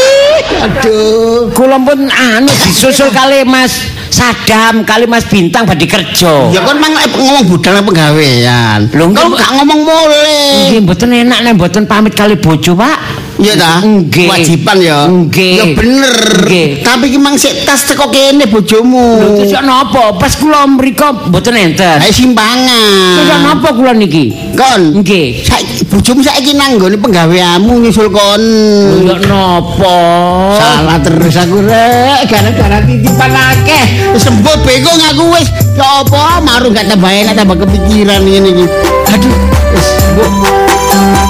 Aduh. Kula pun anu disusul kali Mas Sadam, kali Mas Bintang badhe kerja. Ya kon mang ngomong budal penggawean. Lho, kok gak ngomong boleh. Nggih mboten enak nek mboten pamit kali bojo, Pak. Iya ta? Nggih. Kewajiban ya. Nggih. Ya bener. Nggih. Tapi ki mang sik tas teko kene bojomu. Lho terus napa? Pas kula mriko mboten enten. Ae simpangan. Terus napa kula niki? Kon. Nggih. Saiki bojomu saiki nang nggone penggaweanmu nyusul kon. Lho napa? Salah terus aku rek, gara-gara titipan akeh. Sembuh bingung aku wis. Ya apa, marung gak tambah enak tambah kepikiran ngene iki. Aduh, wis, mbok